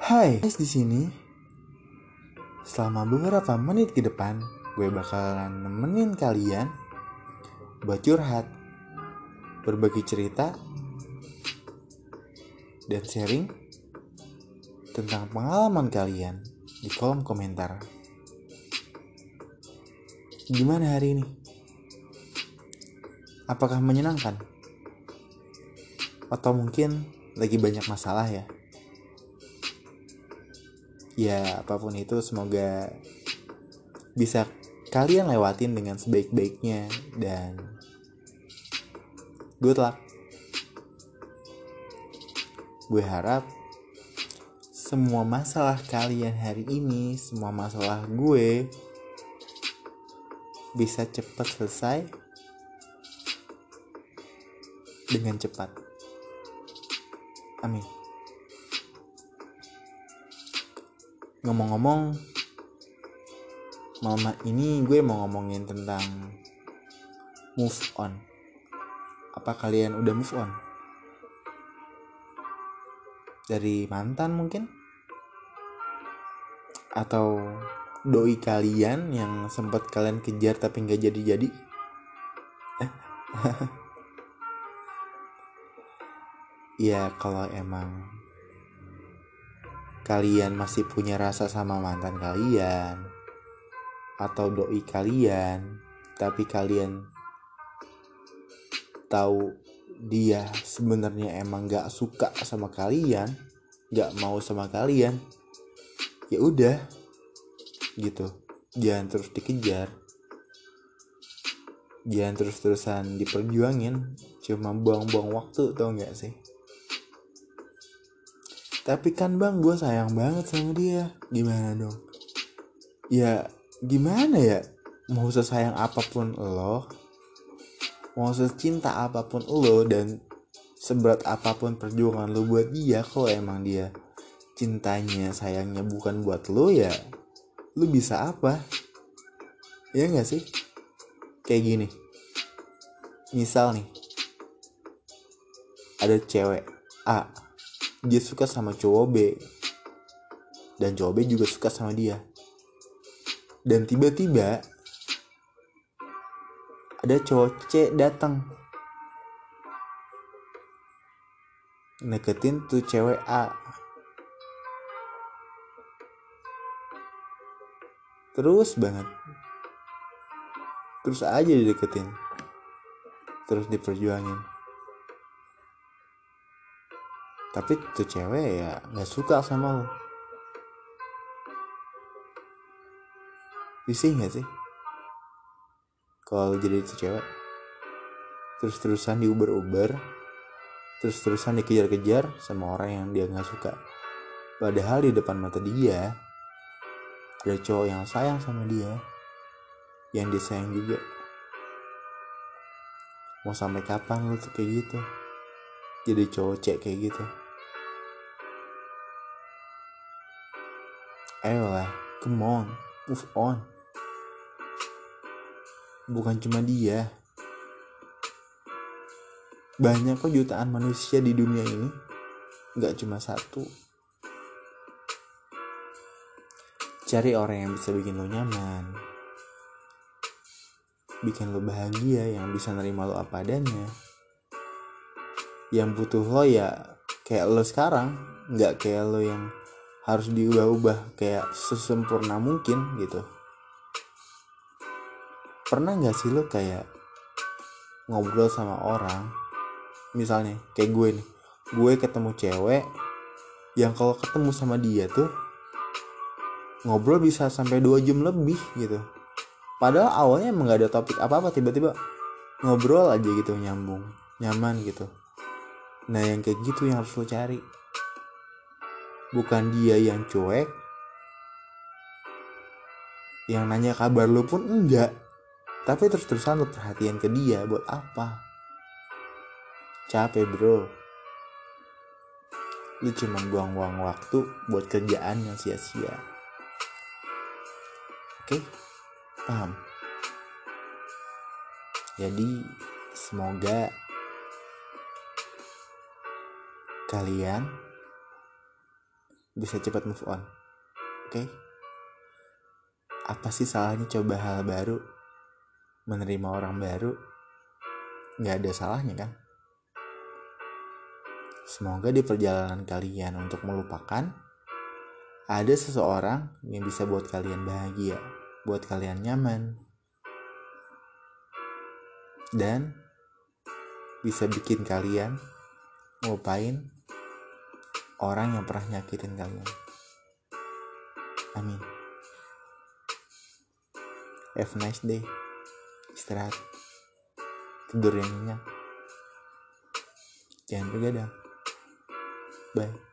Hai, guys di sini. Selama beberapa menit ke depan, gue bakalan nemenin kalian buat curhat, berbagi cerita, dan sharing tentang pengalaman kalian di kolom komentar. Gimana hari ini? Apakah menyenangkan? Atau mungkin lagi banyak masalah ya? Ya apa pun itu semoga bisa kalian lewatin dengan sebaik-baiknya dan good luck. Gue harap semua masalah kalian hari ini semua masalah gue bisa cepat selesai dengan cepat. Amin ngomong-ngomong malam ini gue mau ngomongin tentang move on. Apa kalian udah move on? Dari mantan mungkin? Atau doi kalian yang sempat kalian kejar tapi nggak jadi-jadi? Ya kalau emang kalian masih punya rasa sama mantan kalian atau doi kalian tapi kalian tahu dia sebenarnya emang gak suka sama kalian gak mau sama kalian ya udah gitu. Jangan terus dikejar. Jangan terus-terusan diperjuangin. Cuma buang-buang waktu tau gak sih tapi kan bang gue sayang banget sama dia. Gimana dong? Ya gimana ya? Mau sesayang apa pun lo mau secinta apa pun lo dan seberat apa pun perjuangan lo buat dia kalau emang dia cintanya sayangnya bukan buat lo ya lo bisa apa? Ya nggak sih? Kayak gini. Misal nih ada cewek A dia suka sama cowok B. Dan cowok B juga suka sama dia. Dan tiba-tiba ada cowok C datang. Neketin tuh cewek A. Terus banget. Terus aja dideketin. Terus diperjuangin tapi tuh cewek ya nggak suka sama lo. Risih nggak sih? Kalau jadi itu cewek terus terusan diuber uber terus terusan dikejar kejar sama orang yang dia nggak suka. Padahal di depan mata dia ada cowok yang sayang sama dia yang dia sayang juga. Mau sampai kapan lu tuh kayak gitu? Jadi cowok cek kayak gitu ayolah come on move on. Bukan cuma dia. Banyak kok jutaan manusia di dunia ini. Nggak cuma satu. Cari orang yang bisa bikin lo nyaman. Bikin lo bahagia yang bisa nerima lo apa adanya. Yang butuh lo ya kayak lo sekarang nggak kayak lo yang harus diubah-ubah kayak sesempurna mungkin gitu. Pernah nggak sih lo kayak ngobrol sama orang? Misalnya kayak gue nih gue ketemu cewek yang kalau ketemu sama dia tuh ngobrol bisa sampai dua jam lebih gitu. Padahal awalnya emang gak ada topik apa-apa tiba-tiba ngobrol aja gitu nyambung nyaman gitu. Nah yang kayak gitu yang harus lo cari bukan dia yang cuek? Yang nanya kabar lu pun enggak. Tapi terus-terusan lu perhatian ke dia buat apa? Capek bro. Lu cuma buang-buang waktu buat kerjaan yang sia-sia. Oke? Paham? Jadi semoga bisa cepat move on. Oke? Okay? apa sih salahnya coba hal baru menerima orang baru? Nggak ada salahnya kan? Semoga di perjalanan kalian untuk melupakan ada seseorang yang bisa buat kalian bahagia buat kalian nyaman. Dan bisa bikin kalian ngelupain orang yang pernah nyakitin kalian. Amin. Have a nice day. Istirahat. Tidur yang nyenyak. Jangan begadang. Bye.